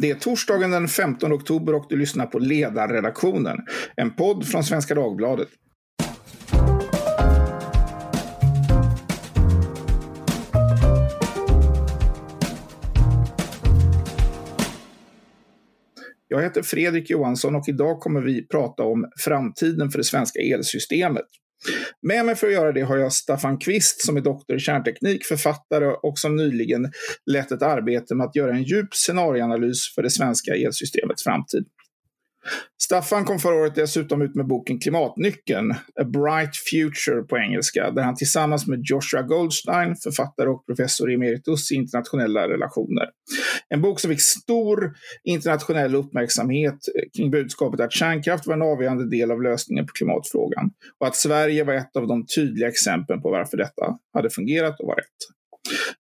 Det är torsdagen den 15 oktober och du lyssnar på Ledarredaktionen, en podd från Svenska Dagbladet. Jag heter Fredrik Johansson och idag kommer vi prata om framtiden för det svenska elsystemet. Med mig för att göra det har jag Staffan Kvist som är doktor i kärnteknik, författare och som nyligen lett ett arbete med att göra en djup scenarieanalys för det svenska elsystemets framtid. Staffan kom förra året dessutom ut med boken Klimatnyckeln, A Bright Future på engelska, där han tillsammans med Joshua Goldstein, författare och professor emeritus i internationella relationer. En bok som fick stor internationell uppmärksamhet eh, kring budskapet att kärnkraft var en avgörande del av lösningen på klimatfrågan och att Sverige var ett av de tydliga exemplen på varför detta hade fungerat och var rätt.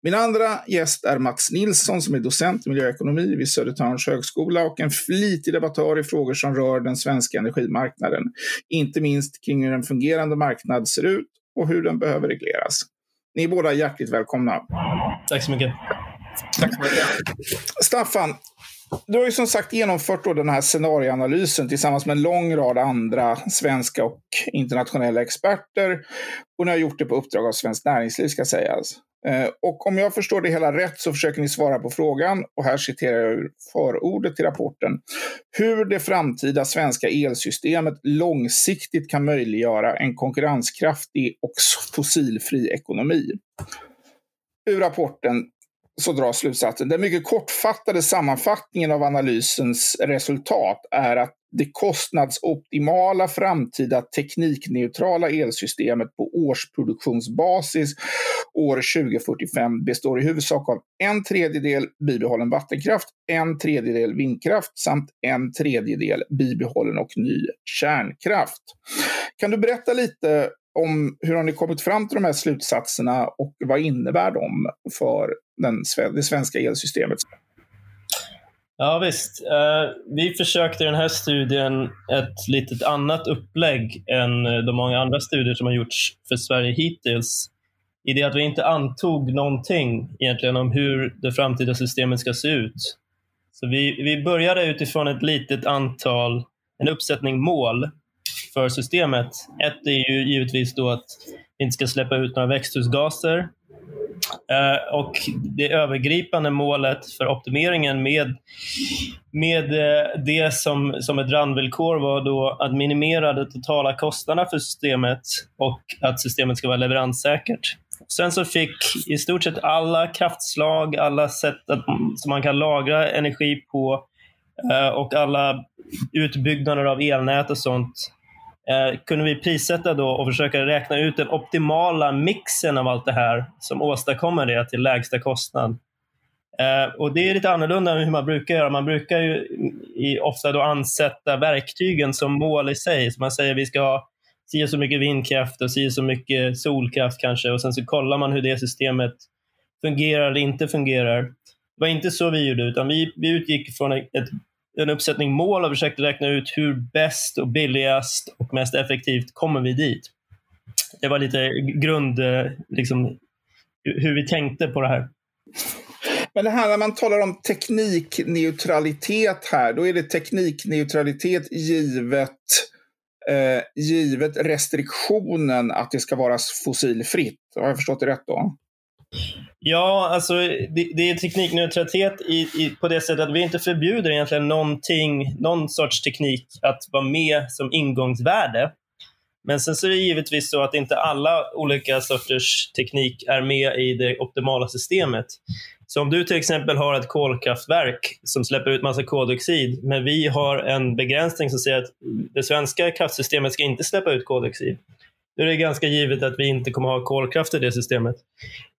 Min andra gäst är Mats Nilsson som är docent i miljöekonomi vid Södertörns högskola och en flitig debattör i frågor som rör den svenska energimarknaden. Inte minst kring hur en fungerande marknad ser ut och hur den behöver regleras. Ni är båda hjärtligt välkomna. Tack så mycket. Tack så mycket. Staffan, du har ju som sagt genomfört då den här scenarieanalysen tillsammans med en lång rad andra svenska och internationella experter. Och ni har gjort det på uppdrag av Svenskt Näringsliv ska sägas. Eh, och om jag förstår det hela rätt så försöker ni svara på frågan, och här citerar jag ur förordet till rapporten, hur det framtida svenska elsystemet långsiktigt kan möjliggöra en konkurrenskraftig och fossilfri ekonomi. Ur rapporten så dras slutsatsen. Den mycket kortfattade sammanfattningen av analysens resultat är att det kostnadsoptimala framtida teknikneutrala elsystemet på årsproduktionsbasis år 2045 består i huvudsak av en tredjedel bibehållen vattenkraft, en tredjedel vindkraft samt en tredjedel bibehållen och ny kärnkraft. Kan du berätta lite om hur har ni kommit fram till de här slutsatserna och vad innebär de för den, det svenska elsystemet? Ja visst. Uh, vi försökte i den här studien ett litet annat upplägg än eh, de många andra studier som har gjorts för Sverige hittills. I det att vi inte antog någonting egentligen om hur det framtida systemet ska se ut. Så vi, vi började utifrån ett litet antal, en uppsättning mål för systemet. Ett är ju givetvis då att vi inte ska släppa ut några växthusgaser. Uh, och det övergripande målet för optimeringen med, med uh, det som, som ett randvillkor var då att minimera de totala kostnaderna för systemet och att systemet ska vara leveranssäkert. Sen så fick i stort sett alla kraftslag, alla sätt att, som man kan lagra energi på uh, och alla utbyggnader av elnät och sånt eh, kunde vi prissätta då och försöka räkna ut den optimala mixen av allt det här som åstadkommer det till lägsta kostnad. Eh, och Det är lite annorlunda än hur man brukar göra. Man brukar ju i, ofta då ansätta verktygen som mål i sig. Så man säger att vi ska ha si så mycket vindkraft och si så mycket solkraft kanske och sen så kollar man hur det systemet fungerar eller inte fungerar. Det var inte så vi gjorde, utan vi, vi utgick från ett en uppsättning mål och försökte räkna ut hur bäst och billigast och mest effektivt kommer vi dit. Det var lite grund, eh, liksom, hur vi tänkte på det här. Men det här när man talar om teknikneutralitet här, då är det teknikneutralitet givet, eh, givet restriktionen att det ska vara fossilfritt. Har jag förstått det rätt då? Ja, alltså det, det är teknikneutralitet i, i, på det sättet att vi inte förbjuder egentligen någonting, någon sorts teknik att vara med som ingångsvärde. Men sen så är det givetvis så att inte alla olika sorters teknik är med i det optimala systemet. Så om du till exempel har ett kolkraftverk som släpper ut massa koldioxid, men vi har en begränsning som säger att det svenska kraftsystemet ska inte släppa ut koldioxid. Då är det ganska givet att vi inte kommer ha kolkraft i det systemet.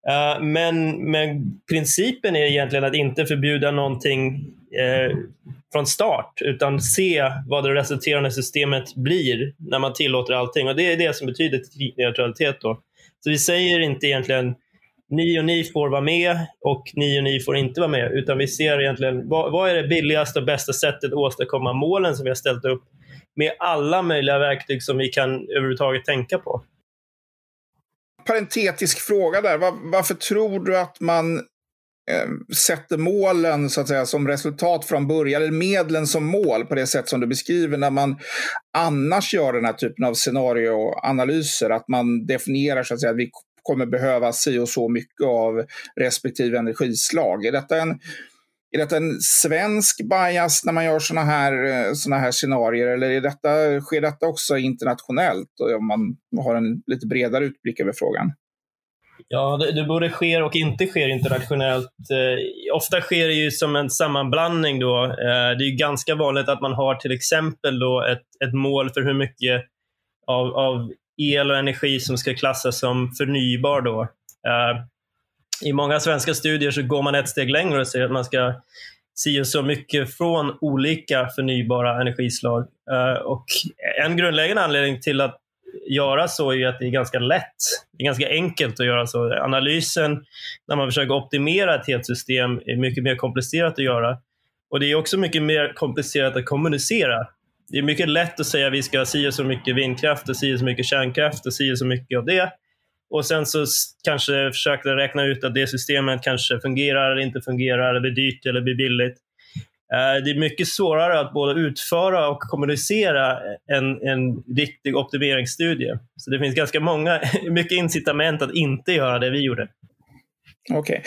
Eh, men, men principen är egentligen att inte förbjuda någonting eh, från start, utan se vad det resulterande systemet blir när man tillåter allting. Och Det är det som betyder teknikneutralitet. Då. Så vi säger inte egentligen ni och ni får vara med och ni och ni får inte vara med, utan vi ser egentligen vad, vad är det billigaste och bästa sättet att åstadkomma målen som vi har ställt upp med alla möjliga verktyg som vi kan överhuvudtaget tänka på. Parentetisk fråga där. Var, varför tror du att man eh, sätter målen så att säga, som resultat från början, eller medlen som mål på det sätt som du beskriver, när man annars gör den här typen av scenarioanalyser, att man definierar så att säga, att vi kommer behöva si och så mycket av respektive energislag. Är detta en, är detta en svensk bias när man gör sådana här, eh, såna här scenarier eller är detta, sker detta också internationellt om man har en lite bredare utblick över frågan? Ja, det, det både sker och inte sker internationellt. Eh, ofta sker det ju som en sammanblandning. Då. Eh, det är ju ganska vanligt att man har till exempel då ett, ett mål för hur mycket av, av el och energi som ska klassas som förnybar. Då. Eh, i många svenska studier så går man ett steg längre och säger att man ska si så mycket från olika förnybara energislag. Eh, och en grundläggande anledning till att göra så är att det är ganska lätt. Det är ganska enkelt att göra så. Analysen när man försöker optimera ett helt system är mycket mer komplicerat att göra. Och det är också mycket mer komplicerat att kommunicera. Det är mycket lätt att säga att vi ska ha si så mycket vindkraft och si så mycket kärnkraft och si så mycket av det. Och sen så kanske försökte räkna ut att det systemet kanske fungerar eller inte fungerar, eller blir dyrt eller blir billigt. Eh, det är mycket svårare att både utföra och kommunicera en, en riktig optimeringsstudie. Så det finns ganska många, mycket incitament att inte göra det vi gjorde. Okej. Okay.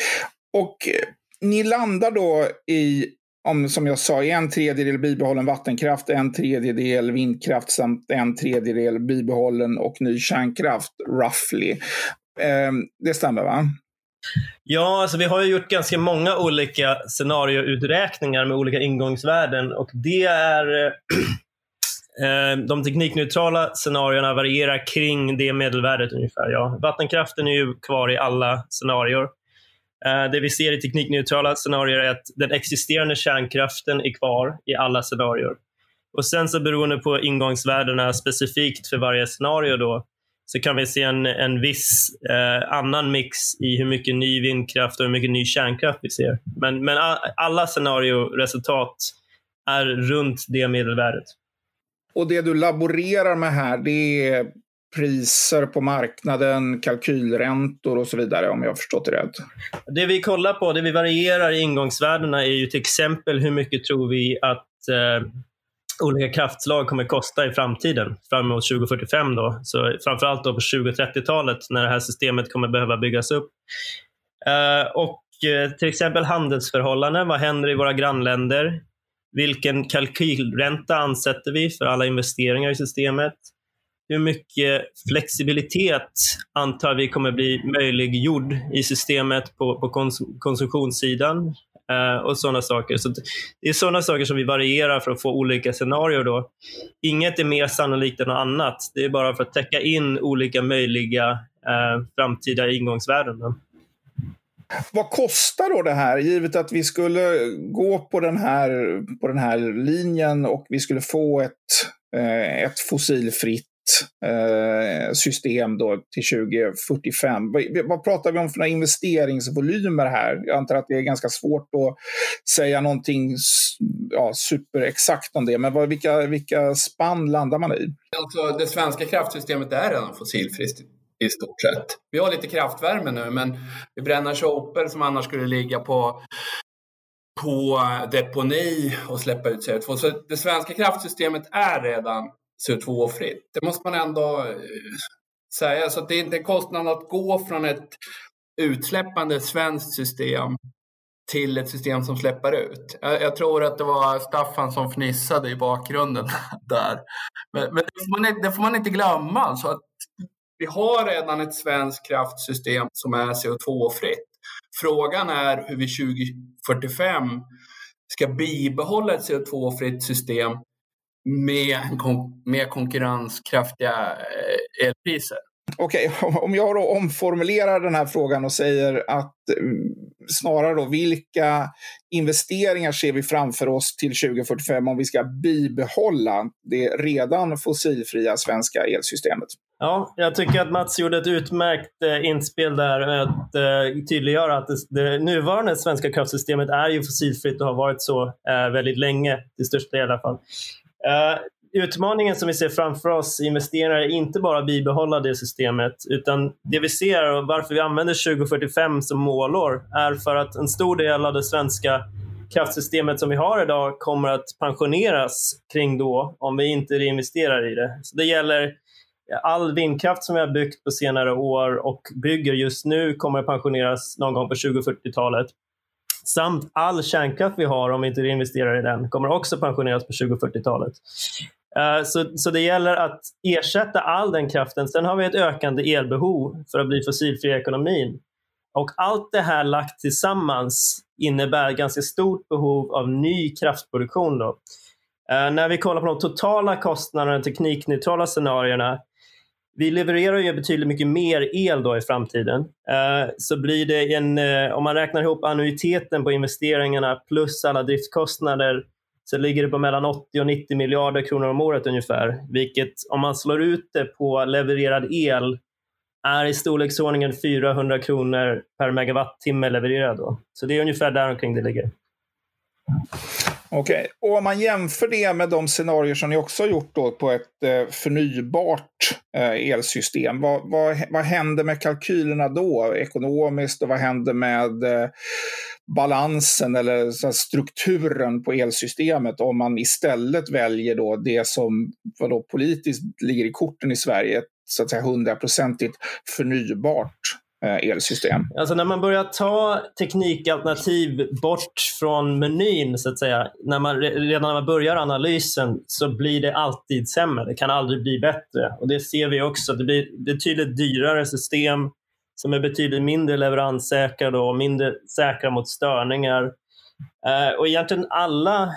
Och eh, ni landar då i, om, som jag sa, en tredjedel bibehållen vattenkraft, en tredjedel vindkraft samt en tredjedel bibehållen och ny kärnkraft, roughly. Eh, det stämmer va? Ja, alltså vi har ju gjort ganska många olika scenariouträkningar med olika ingångsvärden och det är eh, ehm, de teknikneutrala scenarierna varierar kring det medelvärdet ungefär. Ja. Vattenkraften är ju kvar i alla scenarier. Eh, det vi ser i teknikneutrala scenarier är att den existerande kärnkraften är kvar i alla scenarier. Och sen så beroende på ingångsvärdena specifikt för varje scenario då, så kan vi se en, en viss eh, annan mix i hur mycket ny vindkraft och hur mycket ny kärnkraft vi ser. Men, men alla scenarioresultat är runt det medelvärdet. Och det du laborerar med här, det är priser på marknaden, kalkylräntor och så vidare om jag har förstått det rätt? Det vi kollar på, det vi varierar i ingångsvärdena är ju till exempel hur mycket tror vi att eh, olika kraftslag kommer kosta i framtiden, fram 2045. Då. Så framförallt då på 2030-talet när det här systemet kommer behöva byggas upp. Eh, och eh, till exempel handelsförhållanden. Vad händer i våra grannländer? Vilken kalkylränta ansätter vi för alla investeringar i systemet? Hur mycket flexibilitet antar vi kommer bli möjliggjord i systemet på, på kons konsumtionssidan? eh, och sådana saker. Så det är sådana saker som vi varierar för att få olika scenarier. Då. Inget är mer sannolikt än något annat. Det är bara för att täcka in olika möjliga eh, framtida ingångsvärden. Då. Vad kostar då det här, givet att vi skulle gå på den här, på den här linjen och vi skulle få ett, eh, ett fossilfritt Eh, system då till 2045. Vad, pratar vi om för investeringsvolymer här? Jag antar att det är ganska svårt att säga någonting ja, superexakt om det, men vad, vilka, vilka spann landar man i? Alltså, det svenska kraftsystemet är redan fossilfritt i stort sett. Vi har lite kraftvärme nu, men vi bränner sopor som annars skulle ligga på på deponi och släppa ut CO2. Så det svenska kraftsystemet är redan CO2-fritt. Det måste man ändå eh, säga. Så det är inte en kostnad att gå från ett utsläppande svenskt system till ett system som släpper ut. Jag, jag, tror att det var Staffan som fnissade i bakgrunden där. Men, men det, får man, det, får man, inte glömma. Alltså att vi har redan ett svenskt kraftsystem som är CO2-fritt. Frågan är hur vi 2045 ska bibehålla ett CO2-fritt system med, med konkurrenskraftiga eh, elpriser. Okej, okay. om jag då omformulerar den här frågan och säger att mm, snarare då vilka investeringar ser vi framför oss till 2045 om vi ska bibehålla det redan fossilfria svenska elsystemet? Ja, jag tycker att Mats gjorde ett utmärkt eh, inspel där med att eh, tydliggöra att det, nuvarande svenska kraftsystemet är ju fossilfritt och har varit så väldigt länge, till största del i alla fall. Uh, utmaningen som vi ser framför oss investerare är inte bara att bibehålla det systemet, utan det vi ser och varför vi använder 2045 som målår är för att en stor del av det svenska kraftsystemet som vi har idag kommer att pensioneras kring då om vi inte reinvesterar i det. Så det gäller all vindkraft som vi har byggt på senare år och bygger just nu kommer att pensioneras någon gång på 2040-talet. Samt all kärnkraft vi har, om vi inte investerar i den, kommer också pensioneras på 2040-talet. Eh, så, så det gäller att ersätta all den kraften. Sen har vi ett ökande elbehov för att bli fossilfri i ekonomin. Och allt det här lagt tillsammans innebär ganska stort behov av ny kraftproduktion. Då. Eh, när vi kollar på de totala kostnaderna, teknikneutrala scenarierna, vi levererar ju betydligt mycket mer el då i framtiden. Eh, så blir det en, eh, om man räknar ihop annuiteten på investeringarna plus alla driftskostnader så ligger det på mellan 80 och 90 miljarder kronor om året ungefär. Vilket om man slår ut det på levererad el är i storleksordningen 400 kronor per megawattimme levererad. Då. Så det är ungefär där omkring det ligger. Okej, okay. och om man jämför det med de scenarier som ni också har gjort då på ett eh, förnybart eh, elsystem. Vad, vad, vad händer med kalkylerna då ekonomiskt och vad händer med eh, balansen eller strukturen på elsystemet om man istället väljer då det som då politiskt ligger i korten i Sverige, så att säga hundraprocentigt förnybart Eh, elsystem. Alltså när man börjar ta teknikalternativ bort från menyn, så att säga, när man, redan när man börjar analysen så blir det alltid sämre. Det kan aldrig bli bättre. Och Det ser vi också. Det blir betydligt dyrare system som är betydligt mindre leveranssäkra och mindre säkra mot störningar. Eh, och egentligen alla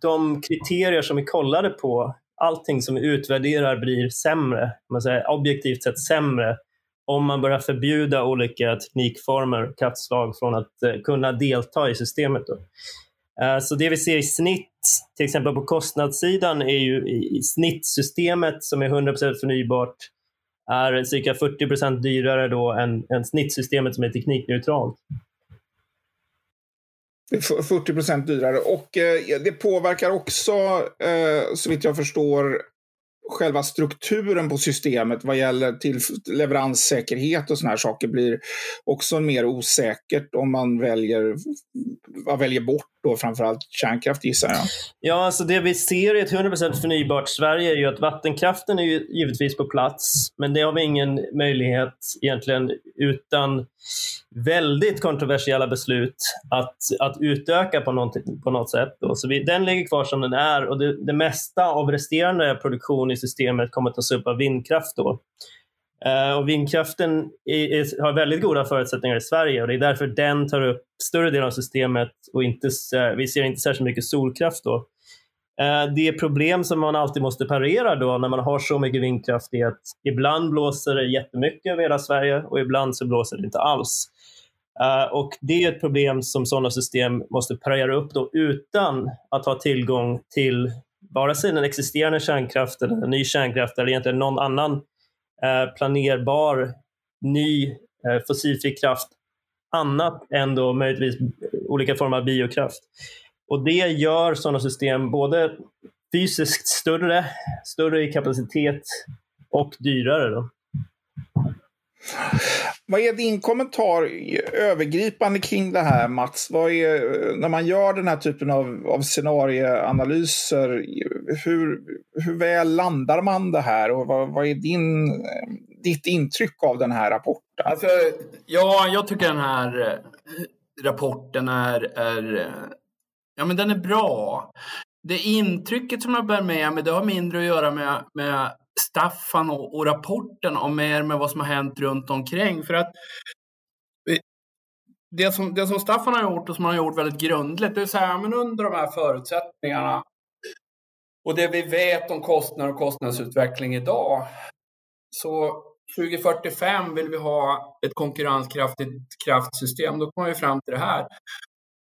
de kriterier som vi kollade på allting som vi utvärderar blir sämre, man säger, objektivt sett sämre om man börjar förbjuda olika teknikformer och från att eh, kunna delta i systemet. Då. Eh, så det vi ser i snitt, till exempel på kostnadssidan, är ju i, snittsystemet som är 100% förnybart är cirka 40% dyrare då än, än snittsystemet som är teknikneutralt. 40 procent dyrare. Och eh, det påverkar också, eh, så vitt jag förstår, själva strukturen på systemet vad gäller till leveranssäkerhet och såna här saker blir också mer osäkert om man väljer, man väljer bort då framförallt kärnkraft gissar jag. Ja, alltså det vi ser i ett 100% förnybart Sverige är ju att vattenkraften är ju givetvis på plats, men det har vi ingen möjlighet egentligen utan väldigt kontroversiella beslut att, att utöka på, något, på något sätt. Då. Så vi, den ligger kvar som den är och det, det mesta av resterande produktion i systemet kommer att tas upp av vindkraft. Då. Eh, och vindkraften är, är, har väldigt goda förutsättningar i Sverige och det är därför den tar upp större delen av systemet och inte, eh, vi ser inte särskilt mycket solkraft. Då. Eh, det problem som man alltid måste parera då när man har så mycket vindkraft är att ibland blåser det jättemycket över hela Sverige och ibland så blåser det inte alls. Och Det är ett problem som sådana system måste parera upp då utan att ha tillgång till vare sig den existerande kärnkraften, ny kärnkraft eller egentligen någon annan Eh, planerbar ny eh, fossilfri kraft annat än då möjligtvis olika former av biokraft. Och det gör sådana system både fysiskt större, större i kapacitet och dyrare. Då. Vad är din kommentar övergripande kring det här Mats? Vad är, när man gör den här typen av, av scenarieanalyser, hur, hur väl landar man det här och vad, vad är din, ditt intryck av den här rapporten? Alltså, ja, jag tycker den här eh, rapporten är, är, ja, men den är bra. Det intrycket som jag bär med mig, det har mindre att göra med, med Staffan och, och rapporten och mer med vad som har hänt runt omkring. För att det som, det som Staffan har gjort och som han har gjort väldigt grundligt, det är så här, men under de här förutsättningarna och det vi vet om kostnader och kostnadsutveckling idag. Så 2045 vill vi ha ett konkurrenskraftigt kraftsystem. Då kommer vi fram till det här.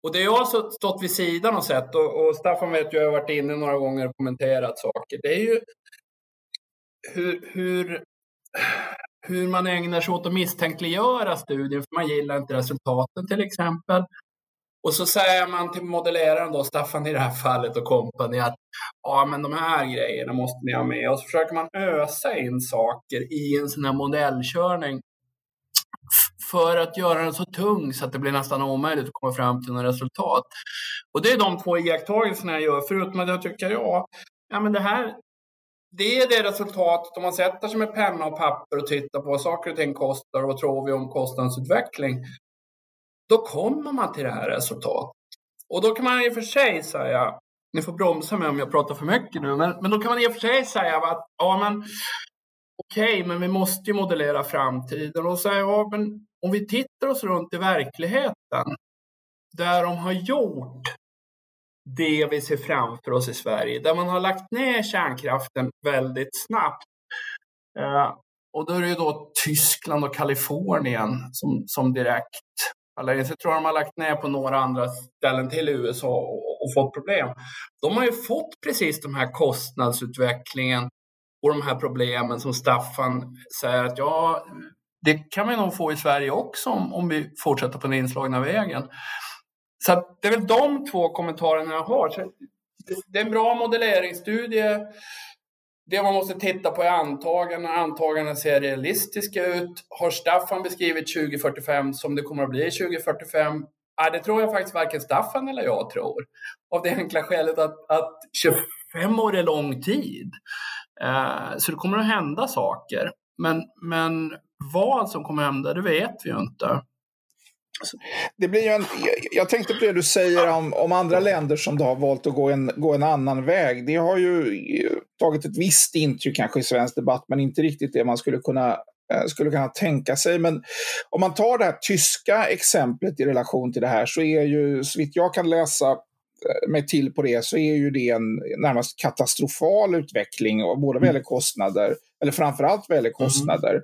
Och det jag har stått vid sidan och sett, och, och Staffan vet ju, jag har varit inne några gånger och kommenterat saker. Det är ju hur, hur, hur man ägnar sig åt att misstänkliggöra studien, för man gillar inte resultaten till exempel. Och så säger man till modelleraren då, Staffan i det här fallet och kompani att ja, men de här grejerna måste ni ha med. Och så försöker man ösa in saker i en sån här modellkörning för att göra den så tung så att det blir nästan omöjligt att komma fram till något resultat. Och det är de två iakttagelserna jag gör, förutom att jag tycker, ja, ja men det här, det är det resultatet om man sätter sig med penna och papper och tittar på vad saker och ting kostar och vad tror vi om kostnadsutveckling. Då kommer man till det här resultatet. Och då kan man i och för sig säga, ni får bromsa mig om jag pratar för mycket nu, men, men då kan man i och för sig säga att ja, men okej, okay, men vi måste ju modellera framtiden. Och säga, ja, men om vi tittar oss runt i verkligheten, där de har gjort det vi ser framför oss i Sverige, där man har lagt ner kärnkraften väldigt snabbt. Eh, och då är det ju då Tyskland och Kalifornien som, som direkt eller jag tror de har lagt ner på några andra ställen till USA och, och, fått problem. De har ju fått precis de här kostnadsutvecklingen och de här problemen som Staffan säger att ja, det kan vi nog få i Sverige också om, om vi fortsätter på den inslagna vägen. Så det är väl de två kommentarerna jag har. Så det är en bra modelleringsstudie. Det man måste titta på är antaganden. Antagandena ser realistiska ut. Har Staffan beskrivit 2045 som det kommer att bli 2045? Ja, det tror jag faktiskt varken Staffan eller jag tror. Av det enkla skälet att, att 25 år är lång tid. Eh, så det kommer att hända saker. Men, men vad som kommer att hända, det vet vi ju inte. Det blir en, jag tänkte på det du säger om, om andra länder som då har valt att gå en, gå en annan väg. Det har ju tagit ett visst intryck kanske i svensk debatt, men inte riktigt det man skulle kunna, eh, skulle kunna tänka sig. Men om man tar det här tyska exemplet i relation till det här så är ju, så vitt jag kan läsa eh, mig till på det, så är ju det en närmast katastrofal utveckling, både vad mm. gäller kostnader, eller framförallt vad gäller mm. kostnader.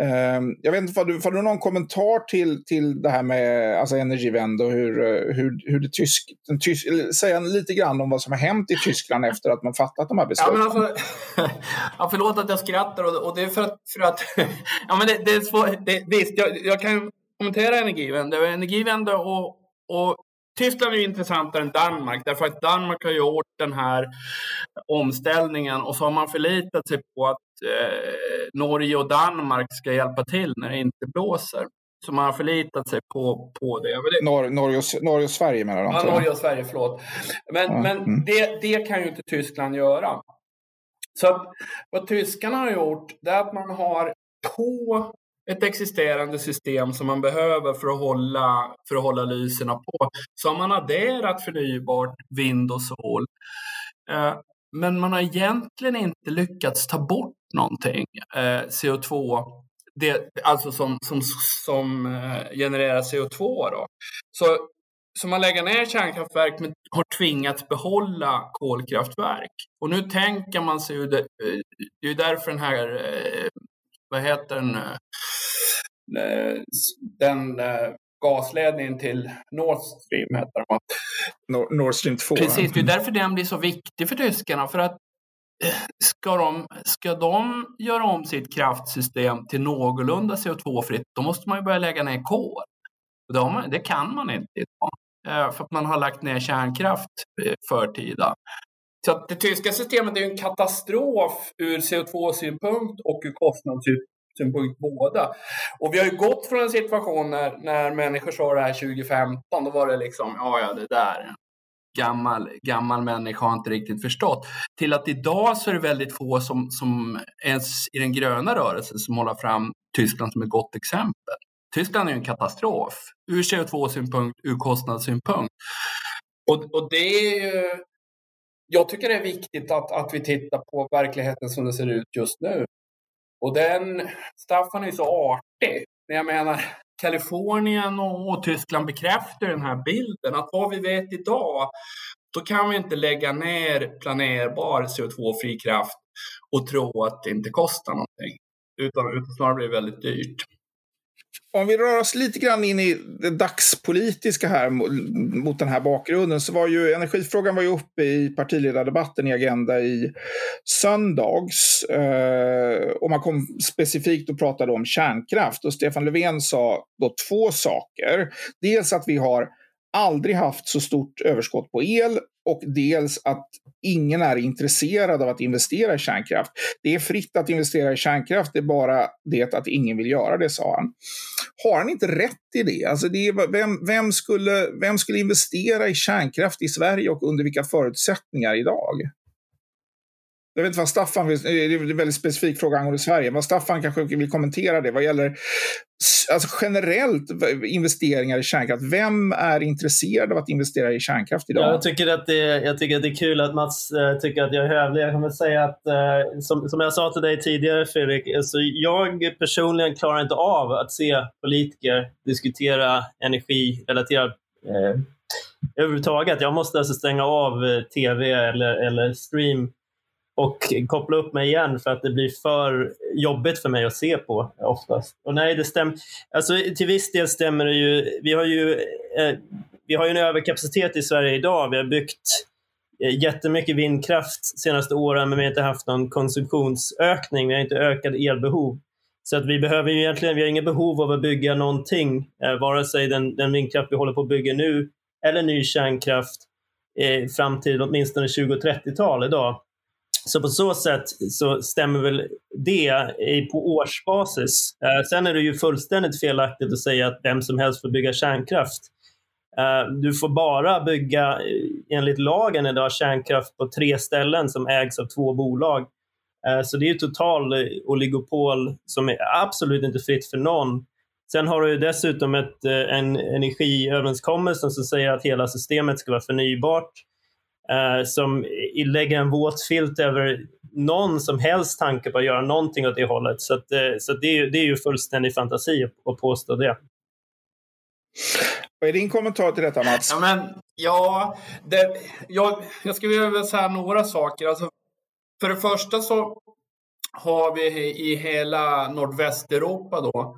Ehm, jag vet inte, har du, har du någon kommentar till, till det här med alltså Energiewende och hur, hur, hur det tysk, den tysk, säga lite grann om vad som har hänt i Tyskland efter att man fattat de här besluten? Ja, men alltså, ja, förlåt att jag skrattar och, och det är för att, för att ja, men det, det är svårt. Det, visst, jag, jag kan kommentera Energiewende. Energiewende och, och Tyskland är intressantare än Danmark därför att Danmark har gjort den här omställningen och så har man förlitat sig på att eh, Norge och Danmark ska hjälpa till när det inte blåser. Så man har förlitat sig på, på det. Nor Norge, och, Norge och Sverige menar du? Ja, Norge och Sverige, förlåt. Men, ja, men mm. det, det kan ju inte Tyskland göra. Så att, vad tyskarna har gjort, det är att man har på ett existerande system som man behöver för att hålla, för att hålla lyserna på. Så har man adderat förnybart, vind och sol. Eh, men man har egentligen inte lyckats ta bort någonting, eh, CO2, det, alltså som, som, som eh, genererar CO2. Då. Så, så man lägger ner kärnkraftverk men har tvingats behålla kolkraftverk. Och nu tänker man sig ju, det, det är därför den här, vad heter den, Eh, den eh, gasledningen till Nord Stream heter den Nord Stream 2. Precis, det är därför den blir så viktig för tyskarna. För att eh, ska de, ska de göra om sitt kraftsystem till någorlunda CO2-fritt, då måste man ju börja lägga ner kol. Det, det kan man inte idag. Eh, för att man har lagt ner kärnkraft eh, förtida. Så det tyska systemet är en katastrof ur CO2-synpunkt och ur kostnadssynpunkt båda. Och vi har ju gått från en situation när, när människor sa det här 2015, då var det liksom, ja ja det där, gammal, gammal människa har inte riktigt förstått. Till att idag så är det väldigt få som, som ens i den gröna rörelsen som håller fram Tyskland som ett gott exempel. Tyskland är ju en katastrof ur CO2-synpunkt, ur kostnadssynpunkt. Och, och det är ju, jag tycker det är viktigt att, att vi tittar på verkligheten som den ser ut just nu. Och den, Staffan är så artig. Jag menar, Kalifornien och, och Tyskland bekräftar den här bilden att vad vi vet idag, då kan vi inte lägga ner planerbar CO2-fri kraft och tro att det inte kostar någonting. Utan, utan snarare blir väldigt dyrt. Om vi rör oss lite grann in i det dagspolitiska här mot den här bakgrunden så var ju energifrågan var ju uppe i partiledardebatten i Agenda i söndags. Eh, och man kom specifikt och pratade om kärnkraft och Stefan Löfven sa då två saker. Dels att vi har aldrig haft så stort överskott på el och dels att ingen är intresserad av att investera i kärnkraft. Det är fritt att investera i kärnkraft, det är bara det att ingen vill göra det, sa han. Har han inte rätt i det? Alltså det är, vem, vem, skulle, vem skulle investera i kärnkraft i Sverige och under vilka förutsättningar idag? Jag vet inte vad Staffan vill, eh, det är en väldigt specifik fråga angående Sverige, vad Staffan kanske vill kommentera det vad gäller alltså generellt investeringar i kärnkraft. Vem är intresserad av att investera i kärnkraft idag? Jag tycker att det, jag tycker att det är kul att Mats äh, tycker att jag är hövlig. Jag kommer säga att, äh, som, som jag sa till dig tidigare Fredrik, alltså jag personligen klarar inte av att se politiker diskutera energirelaterad äh, överhuvudtaget. Jag måste alltså stänga av tv eller, eller stream och koppla upp mig igen för att det blir för jobbigt för mig att se på oftast. Och nej, det stämmer. Alltså, till viss del stämmer det ju. Vi har ju, eh, vi har ju en överkapacitet i Sverige idag. Vi har byggt eh, jättemycket vindkraft de senaste åren, men vi har inte haft någon konsumtionsökning. Vi har inte ökat elbehov. Så att vi behöver ju egentligen, vi har inget behov av att bygga någonting, eh, vare sig den, den vindkraft vi håller på att bygga nu eller ny kärnkraft eh, fram till åtminstone 20 och 30-tal idag. Så på så sätt så stämmer väl det på årsbasis. Eh, sen är det ju fullständigt felaktigt att säga att vem som helst får bygga kärnkraft. Eh, du får bara bygga, eh, enligt lagen idag, kärnkraft på tre ställen som ägs av två bolag. Så det är total oligopol som är absolut inte fritt för någon. Sen har du dessutom ett, en energiöverenskommelse som säger att hela systemet ska vara förnybart eh, som lägger en våt filt över någon som helst tanke på att göra någonting åt det hållet. Så, att, eh, så det, är, det är ju fullständig fantasi att påstå det. Vad är din kommentar till detta Mats? Ja, men, ja det, jag, jag skulle vilja säga några saker. Alltså, för det första så har vi i hela nordvästeuropa då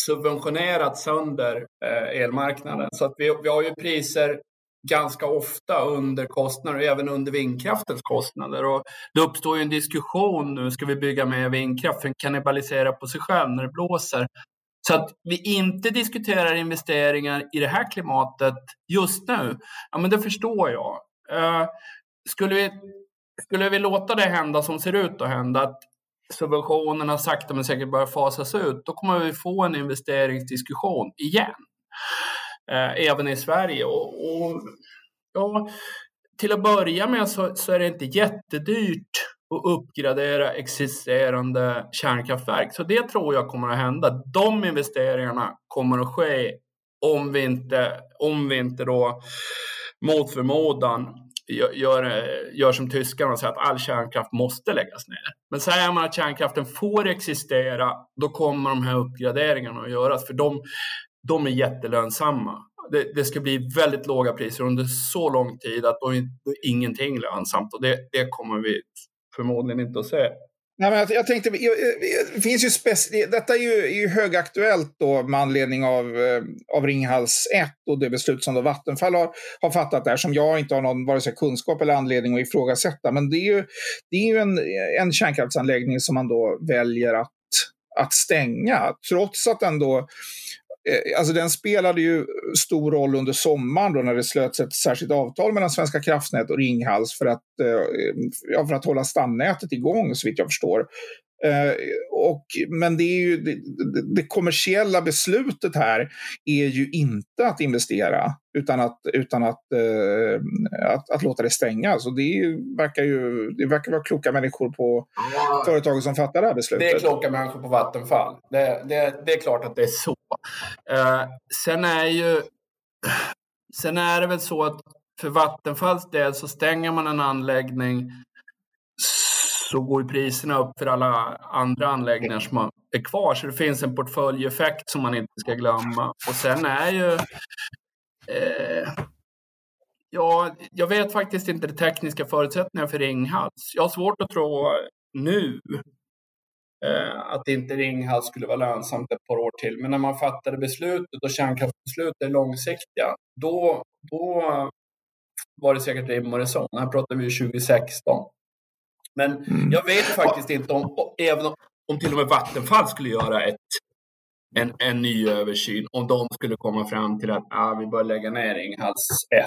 subventionerat sönder eh, elmarknaden. Så att vi, vi har ju priser ganska ofta under kostnader, även under vindkraftens kostnader. Och det uppstår ju en diskussion nu, ska vi bygga mer vindkraft för den kannibaliserar på sig själv när det blåser. Så att vi inte diskuterar investeringar i det här klimatet just nu, ja men det förstår jag. Eh, skulle, vi, skulle vi låta det hända som ser ut att hända, att subventionerna sakta men säkert börjar fasas ut, då kommer vi få en investeringsdiskussion igen eh, även i Sverige. Och, och, ja, till att börja med så, så, är det inte jättedyrt att uppgradera existerande kärnkraftverk. Så det tror jag kommer att hända. De investeringarna kommer att ske om vi inte, om vi inte då mot förmodan gör, gör som tyskarna och säger att all kärnkraft måste läggas ner. Men säger man att kärnkraften får existera, då kommer de här uppgraderingarna att göras. För de, de är jättelönsamma. Det, det, ska bli väldigt låga priser under så lång tid att då är ingenting lönsamt och det, det kommer vi förmodligen inte att se. Nej, men jag, jag tänkte, det finns ju detta är ju, är ju högaktuellt då med anledning av, eh, av Ringhals 1 och det beslut som då Vattenfall har, har fattat där som jag inte har någon vare sig kunskap eller anledning att ifrågasätta. Men det är ju, det är ju en, en kärnkraftsanläggning som man då väljer att, att stänga trots att den då Eh, alltså den spelade ju stor roll under sommaren då när det slöts ett särskilt avtal mellan Svenska kraftnät och Ringhals för att, eh, ja, för att hålla stamnätet igång så vitt jag förstår. Eh, och, men det, är ju, det, det, kommersiella beslutet här är ju inte att investera utan att, utan att, uh, att, att, låta det stänga. Så det verkar ju det verkar vara kloka människor på ja, företaget som fattar det här beslutet. Det är kloka människor på Vattenfall. Det, det, det är klart att det är så. Uh, sen är ju Sen är det väl så att för Vattenfalls del så stänger man en anläggning så går ju priserna upp för alla andra anläggningar som är kvar. Så det finns en portföljeffekt som man inte ska glömma. Och sen är ju... Eh, ja, jag vet faktiskt inte de tekniska förutsättningarna för Ringhals. Jag har svårt att tro nu eh, att inte Ringhals skulle vara lönsamt ett par år till. Men när man fattade beslutet och kärnkraftsbeslutet är långsiktiga, då, då var det säkert rim och reson. Här pratar vi 2016. Men mm. jag vet faktiskt inte om, även om, om till och med Vattenfall skulle göra ett en, en ny översyn om de skulle komma fram till att ah, vi bör lägga ner Ringhals 1.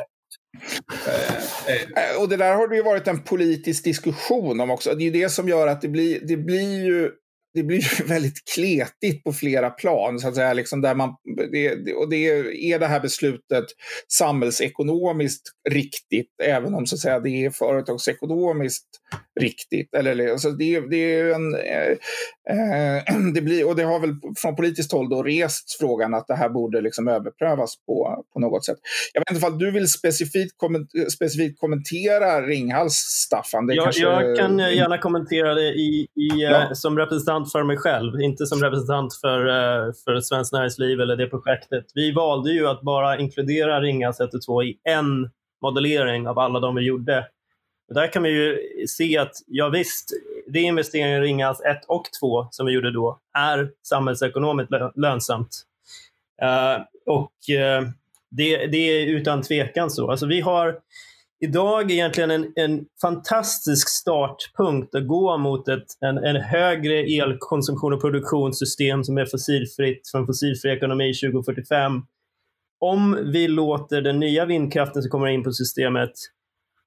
Eh, eh. Och det där har det ju varit en politisk diskussion om också. Det är ju det som gör att det blir, det blir ju det blir väldigt kletigt på flera plan. Så att säga, liksom där man, det, och det är det här beslutet samhällsekonomiskt riktigt, även om så att säga, det är företagsekonomiskt riktigt. Eller, alltså det, det är en, eh, det blir, och det har väl från politiskt håll då rests frågan att det här borde liksom överprövas på, på något sätt. Jag vet inte om du vill specifikt, komment, specifikt kommentera Ringhals, Staffan? Det jag, kanske... jag kan gärna kommentera det i, i, ja. som representant för mig själv, inte som representant för, eh, för Svenskt Näringsliv eller det projektet. Vi valde ju att bara inkludera Ringhals 1 och 2 i en modellering av alla de vi gjorde. Och där kan vi ju se att ja visst, det investeringen i Ringhals 1 och 2 som vi gjorde då är samhällsekonomiskt lönsamt. Uh, och uh, det, det, är utan tvekan så. Alltså vi har idag egentligen en, en fantastisk startpunkt att gå mot ett, en, en högre elkonsumtion och produktionssystem som är fossilfritt från fossilfri ekonomi 2045. Om vi låter den nya vindkraften som kommer in på systemet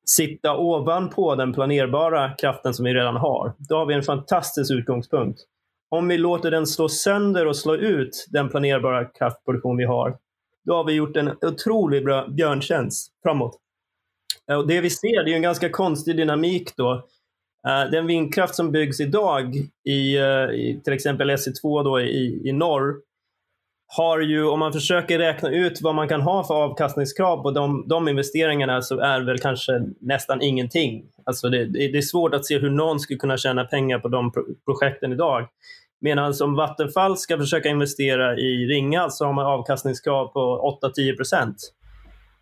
sitta ovanpå den planerbara kraften som vi redan har, då har vi en fantastisk utgångspunkt. Om vi låter den slå sönder och slå ut den planerbara kraftproduktion vi har, då har vi gjort en otroligt bra björntjänst framåt. Eh, och det vi ser det är en ganska konstig dynamik då. Eh, den vindkraft som byggs idag i, eh, i till exempel SE2 då i, i norr har ju, om man försöker räkna ut vad man kan ha för avkastningskrav på de, de investeringarna så är väl kanske nästan ingenting. Alltså det, det, är svårt att se hur någon skulle kunna tjäna pengar på de projekten idag. Medan om Vattenfall ska försöka investera i Ringhals så har man avkastningskrav på 8-10 procent.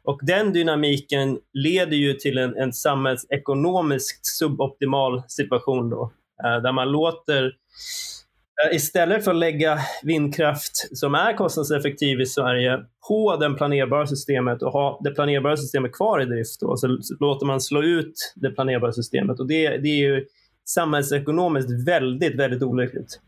Och den dynamiken leder ju till en, en samhällsekonomiskt suboptimal situation då, eh, där man låter eh, Istället för att lägga vindkraft som är kostnadseffektiv i Sverige på det planerbara systemet och ha det planerbara systemet kvar i drift, då, så låter man slå ut det planerbara systemet. Och det, det är ju samhällsekonomiskt väldigt, väldigt olyckligt.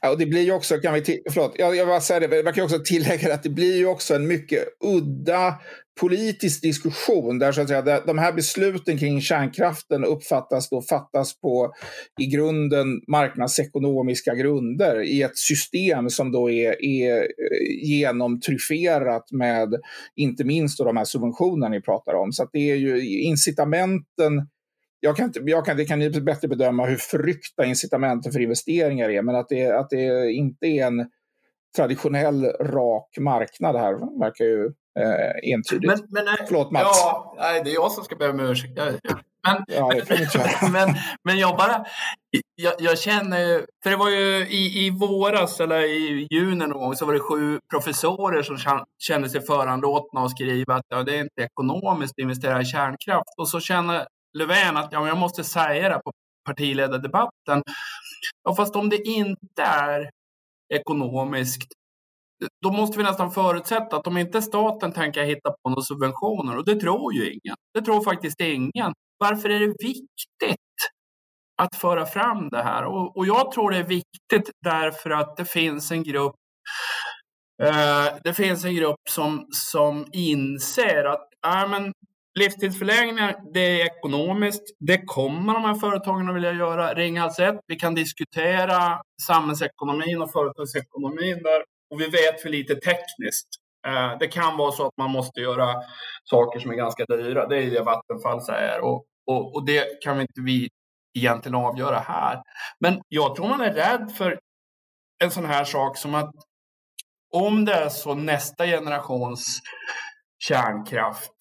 Ja, och det blir ju också, kan vi förlåt, jag, jag bara säger det, man kan också tillägga att det blir ju också en mycket udda politisk diskussion där så att säga, de här besluten kring kärnkraften uppfattas då fattas på i grunden marknadsekonomiska grunder i ett system som då är, är eh, genomtryfferat med inte minst då de här subventionerna ni pratar om. Så att det är ju incitamenten jag kan inte, jag kan, det kan ni bättre bedöma hur förryckta incitamenten för investeringar är, men att det, att det inte är en traditionell rak marknad här verkar ju eh, entydigt. Men, men, Förlåt Mats. Ja, nej, det är jag som ska be om ursäkt. Men, ja, men, men, men jag bara, jag, jag, känner, för det var ju i, i våras eller i juni någon gång så var det sju professorer som kände sig föranlåtna att skriva att ja, det är inte ekonomiskt att investera i kärnkraft. Och så känner Löfven att ja, jag måste säga det på partiledardebatten. Ja, fast om det inte är ekonomiskt, då måste vi nästan förutsätta att om inte staten tänker hitta på några subventioner, och det tror ju ingen. Det tror faktiskt ingen. Varför är det viktigt att föra fram det här? Och, och jag tror det är viktigt därför att det finns en grupp eh, det finns en grupp som, som inser att äh, men Livstidsförlängningar, det är ekonomiskt. Det kommer de här företagen att vilja göra. Ringhals 1, vi kan diskutera samhällsekonomin och företagsekonomin där. Och vi vet för lite tekniskt. Eh, det kan vara så att man måste göra saker som är ganska dyra. Det är det Vattenfall säger. Och, och, och det kan vi inte vi egentligen avgöra här. Men jag tror man är rädd för en sån här sak som att om det är så nästa generations kärnkraft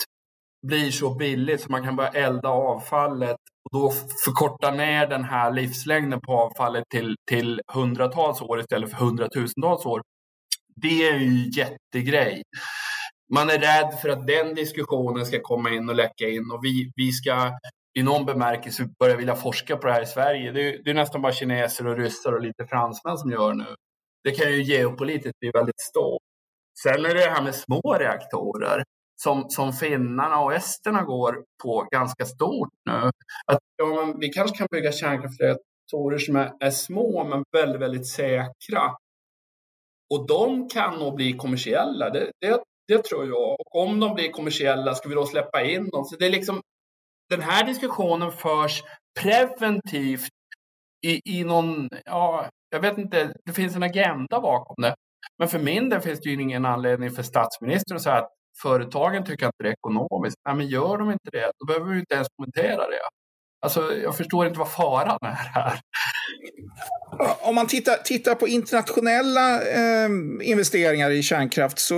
blir så billigt så man kan börja elda avfallet och då förkorta ner den här livslängden på avfallet till, till hundratals år istället för hundratusentals år. Det är ju en jättegrej. Man är rädd för att den diskussionen ska komma in och läcka in och vi, vi ska i någon bemärkelse börja vilja forska på det här i Sverige. Det är, det är nästan bara kineser och ryssar och lite fransmän som gör nu. Det kan ju geopolitiskt bli väldigt stort. Sen är det det här med små reaktorer som, som finnarna och esterna går på ganska stort nu. Att, ja, vi kanske kan bygga kärnkraftreaktorer som är, är små men väldigt, väldigt säkra. Och de kan nog bli kommersiella, det, det, det, tror jag. Och om de blir kommersiella, ska vi då släppa in dem? Så det är liksom, den här diskussionen förs preventivt i, i någon, ja, jag vet inte, det finns en agenda bakom det. Men för min del finns det ju ingen anledning för statsministern att säga att företagen tycker att det är ekonomiskt. Nej, men gör de inte det, då behöver vi inte ens kommentera det. Alltså, jag förstår inte vad faran är här. Om man tittar, tittar på internationella eh, investeringar i kärnkraft så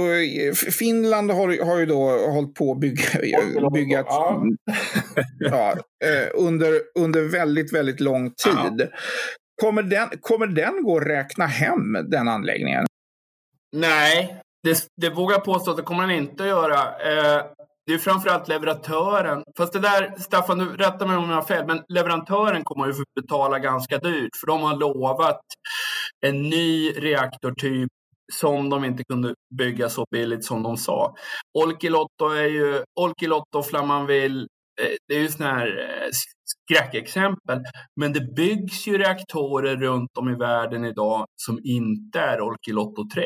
Finland har, har ju då hållit på att bygga, bygga ja. ja, eh, under, under väldigt, väldigt lång tid. Ja. Kommer, den, kommer den gå att räkna hem, den anläggningen? Nej, det, det vågar jag påstå att det kommer den inte att göra. Eh, det är framförallt leverantören. Fast det där, Staffan, du rätta mig om jag har fel, men leverantören kommer ju få betala ganska dyrt för de har lovat en ny reaktortyp som de inte kunde bygga så billigt som de sa. Olkiluoto är ju, Olkiluoto, Flamanville, eh, det är ju sådana här eh, skräckexempel. Men det byggs ju reaktorer runt om i världen idag som inte är Olkiluoto 3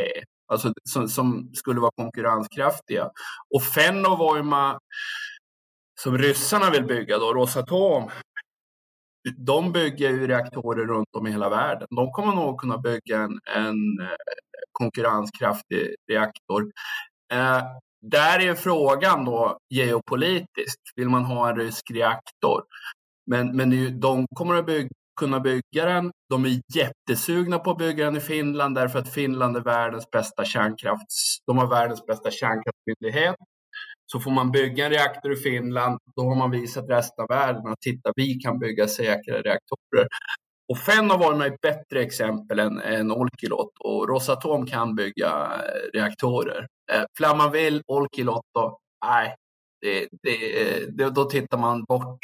alltså som, som skulle vara konkurrenskraftiga. Och Fennovoima, som ryssarna vill bygga, då, Rosatom, de bygger ju reaktorer runt om i hela världen. De kommer nog kunna bygga en, en eh, konkurrenskraftig reaktor. Eh, där är frågan då geopolitiskt, vill man ha en rysk reaktor? Men, men de kommer att bygga, kunna bygga den. De är jättesugna på att bygga den i Finland därför att Finland är världens bästa kärnkrafts... De har världens bästa kärnkraftsmyndighet. Så får man bygga en reaktor i Finland, då har man visat resten av världen att titta, vi kan bygga säkra reaktorer. Och Fenn har varit ett bättre exempel än, än Olkiluoto och Rosatom kan bygga eh, reaktorer. Eh, Flamanville, Olkiluoto, nej, det, det, eh, det, då tittar man bort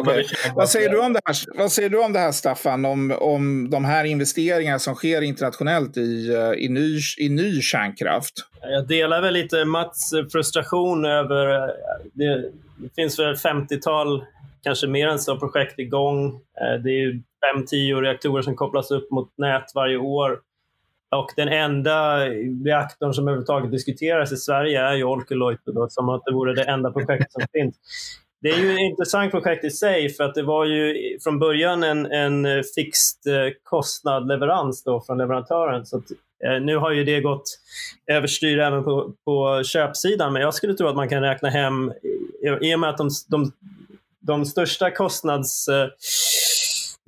okay. vad, säger du om det här, vad säger du om det här, Staffan? Om, om de här investeringarna som sker internationellt i, eh, i, ny, i ny kärnkraft? Jag delar väl lite Mats frustration över... Eh, det, det finns väl 50-tal, kanske mer än så, projekt igång. Eh, det är 5-10 reaktorer som kopplas upp mot nät varje år. Och den enda reaktorn som överhuvudtaget diskuteras i Sverige är ju Olkiluoto, som att det vore det enda projekt som finns. Det är ju ett intressant projekt i sig för att det var ju från början en, en fixed eh, kostnad leverans då från leverantören. Så att, eh, nu har ju det gått överstyr även på, på köpsidan men jag skulle tro att man kan räkna hem, i och med att de, de, de största kostnads eh,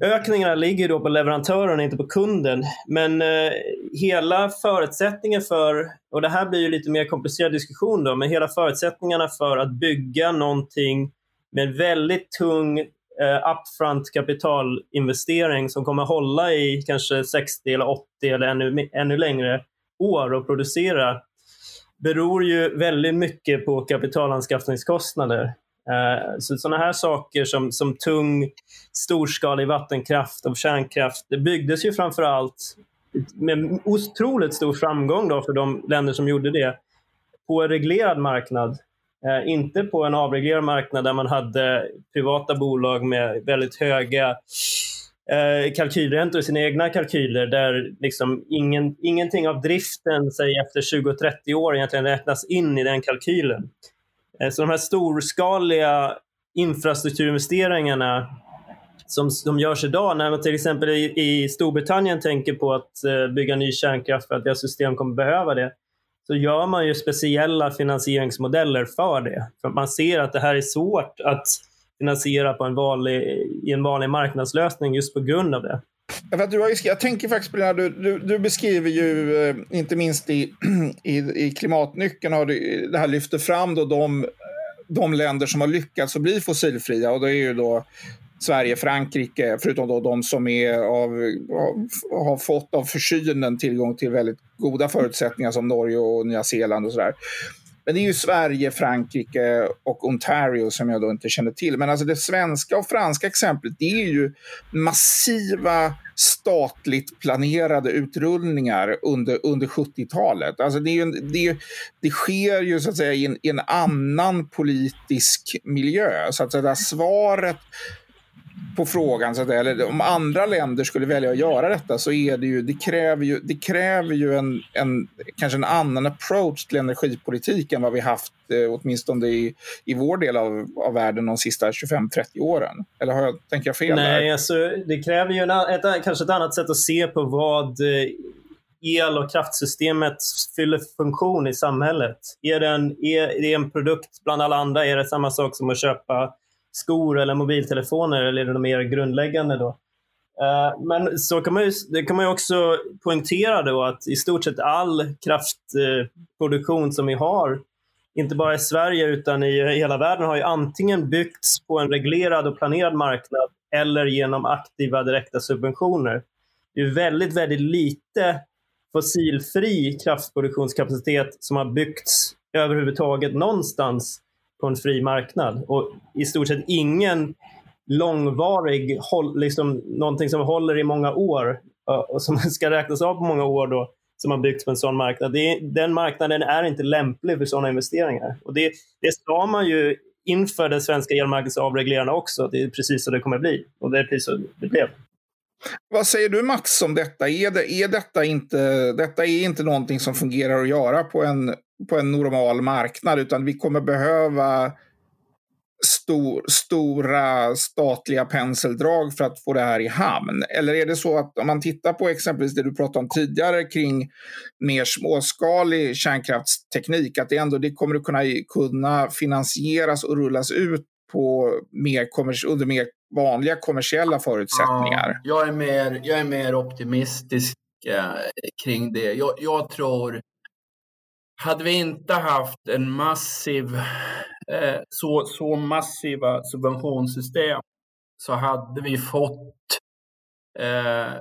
Ökningarna ligger då på leverantören och inte på kunden. Men eh, hela förutsättningen för, och det här blir ju lite mer komplicerad diskussion då, men hela förutsättningarna för att bygga någonting med väldigt tung eh, upfront kapitalinvestering som kommer hålla i kanske 60 eller 80 eller ännu, ännu längre år och producera beror ju väldigt mycket på kapitalanskaffningskostnader. Eh, så sådana här saker som, som tung storskalig vattenkraft och kärnkraft, det byggdes ju framför allt med otroligt stor framgång då för de länder som gjorde det på en reglerad marknad Eh, inte på en avreglerad marknad där man hade privata bolag med väldigt höga eh, kalkylräntor i sina egna kalkyler där liksom ingen, ingenting av driften säg efter 20-30 år egentligen räknas in i den kalkylen. Eh, så de här storskaliga infrastrukturinvesteringarna som, som görs idag, när man till exempel i, i Storbritannien tänker på att eh, bygga ny kärnkraft för att deras system kommer behöva det, så gör man ju speciella finansieringsmodeller för det. För man ser att det här är svårt att finansiera på en vanlig, i en vanlig marknadslösning just på grund av det. Jag, du har, jag tänker faktiskt på det här, du, du, du beskriver ju, eh, inte minst i, i, i klimatnyckeln, har du, det här lyfter fram då de, de länder som har lyckats att bli fossilfria. Och det är ju då Sverige, Frankrike, förutom då de som är av, har fått av försynen tillgång till väldigt goda förutsättningar som Norge och Nya Zeeland och sådär. Men det är ju Sverige, Frankrike och Ontario som jag då inte känner till. Men alltså det svenska och franska exemplet, det är ju massiva statligt planerade utrullningar under, under 70-talet. Alltså det, är ju, det, det sker ju så att säga i en, i en annan politisk miljö. Så att säga, svaret på frågan, så att, eller om andra länder skulle välja att göra detta så är det ju, det kräver ju, det kräver ju en, en, kanske en annan approach till energipolitik än vad vi haft eh, åtminstone i, i vår del av, av världen de sista 25-30 åren. Eller har jag, tänker jag fel? Nej, där? alltså, det kräver ju en, ett, kanske ett annat sätt att se på vad eh, el och kraftsystemet fyller funktion i samhället. Är det, en, är det en produkt bland alla andra? Är det samma sak som att köpa skor eller mobiltelefoner eller är det något mer grundläggande då? Eh, men så kan man ju, det kan man ju också poängtera då att i stort sett all kraftproduktion som vi har, inte bara i Sverige utan i hela världen, har ju antingen byggts på en reglerad och planerad marknad eller genom aktiva direkta subventioner. Det är väldigt, väldigt lite fossilfri kraftproduktionskapacitet som har byggts överhuvudtaget någonstans på en fri marknad. Och i stort sett ingen långvarig, liksom, någonting som håller i många år och som ska räknas av på många år då, som har byggts på en sån marknad. Det, den marknaden är inte lämplig för sådana investeringar. Och det, det sa man ju inför den svenska elmarknadsavreglerarna också. Det är precis så det kommer bli. Och det är precis så det blev. Vad säger du Mats om detta? Är, det, är detta, inte, detta är inte någonting som fungerar att göra på en, på en normal marknad utan vi kommer behöva stor, stora statliga penseldrag för att få det här i hamn? Eller är det så att om man tittar på exempelvis det du pratade om tidigare kring mer småskalig kärnkraftsteknik, att det ändå det kommer att kunna, kunna finansieras och rullas ut på mer under mer vanliga kommersiella förutsättningar. Ja, jag, är mer, jag är mer optimistisk eh, kring det. Jag, jag, tror, hade vi inte haft en massiv, eh, så, så massiva subventionssystem så hade vi fått eh,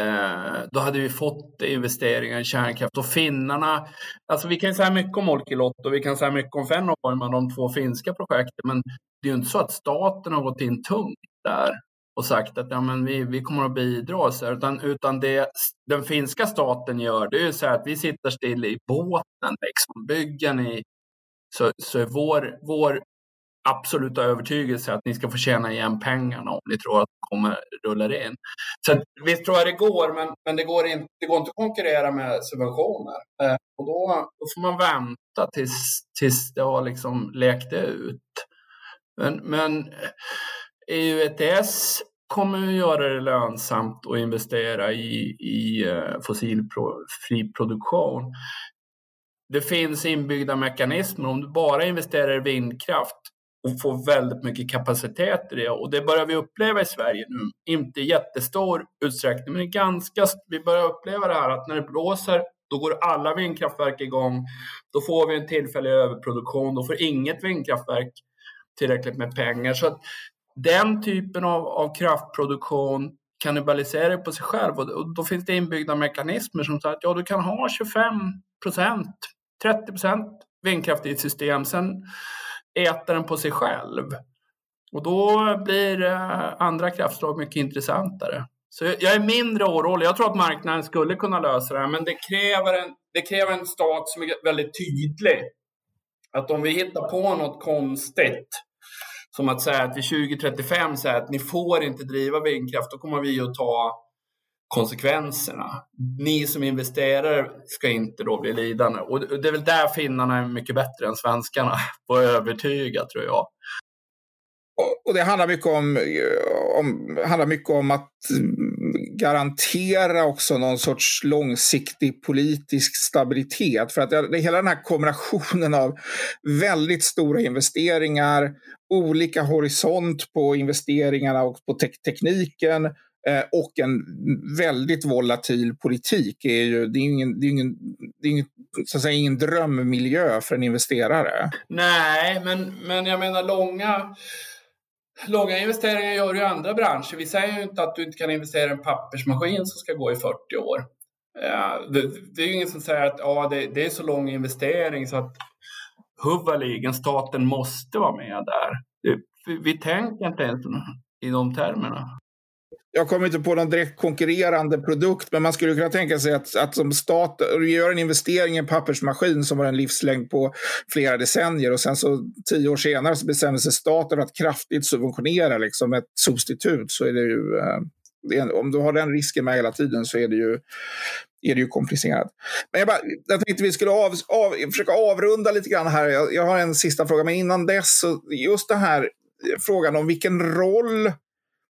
eh, då hade vi fått investeringar i kärnkraft. Och finnarna, alltså vi kan säga mycket om Olkiluoto och vi kan säga mycket om Fennovoima, de två finska projekten, men det är ju inte så att staten har gått in tungt där och sagt att ja, men vi, vi kommer att bidra. Så här, utan utan det den finska staten gör det är så att vi sitter still i båten. Liksom. Bygger ni så, så är vår, vår absoluta övertygelse att ni ska få tjäna igen pengarna om ni tror att det kommer rulla in. Så att, visst tror jag det går, men, men det, går inte, det går inte att konkurrera med subventioner. Eh, och då, då får man vänta tills, tills det har liksom läkt ut. Men, men EU ETS kommer att göra det lönsamt att investera i, i eh, fossilfri produktion. Det finns inbyggda mekanismer. Om du bara investerar i vindkraft och får väldigt mycket kapacitet i det. Och det börjar vi uppleva i Sverige nu. Inte i jättestor utsträckning, men ganska, vi börjar uppleva det här att när det blåser, då går alla vindkraftverk igång. Då får vi en tillfällig överproduktion. Då får inget vindkraftverk tillräckligt med pengar. Så att den typen av, av kraftproduktion kannibaliserar på sig själv och då finns det inbyggda mekanismer som säger att ja, du kan ha 25 procent, 30 procent vindkraft i ett system, sen äter den på sig själv. Och då blir eh, andra kraftslag mycket intressantare. Så jag är mindre orolig. Jag tror att marknaden skulle kunna lösa det här, men det kräver en, det kräver en stat som är väldigt tydlig. Att om vi hittar på något konstigt som att säga att vid 2035 säga att ni får inte driva vindkraft, då kommer vi att ta konsekvenserna. Ni som investerare ska inte då bli lidande. Och det är väl där finnarna är mycket bättre än svenskarna på att övertyga, tror jag. Och det handlar mycket om, eh, om, handlar mycket om att mm, garantera också någon sorts långsiktig politisk stabilitet. För att det, hela den här kombinationen av väldigt stora investeringar, olika horisont på investeringarna och på te tekniken eh, och en väldigt volatil politik är ju det är ingen, det är ingen, det är ingen, så att säga, ingen drömmiljö för en investerare. Nej, men, men jag menar långa Långa investeringar gör du i andra branscher. Vi säger ju inte att du inte kan investera i en pappersmaskin som ska gå i 40 år. Eh, det, är ju ingen som säger att ja, det, det är så lång investering så att huvudligen staten måste vara med där. Vi, vi tänker inte ens i de termerna jag kommer inte på någon direkt konkurrerande produkt, men man skulle kunna tänka sig att, att som stat gör en investering i en pappersmaskin som har en livslängd på flera decennier och sen så tio år senare så bestämmer sig staten att kraftigt subventionera liksom ett substitut så är det ju eh, om du har den risken med hela tiden så är det ju, är det ju komplicerat. Men jag, bara, jag tänkte vi skulle av, av, försöka avrunda lite grann här. Jag, jag, har en sista fråga, men innan dess, så just den här eh, frågan om vilken roll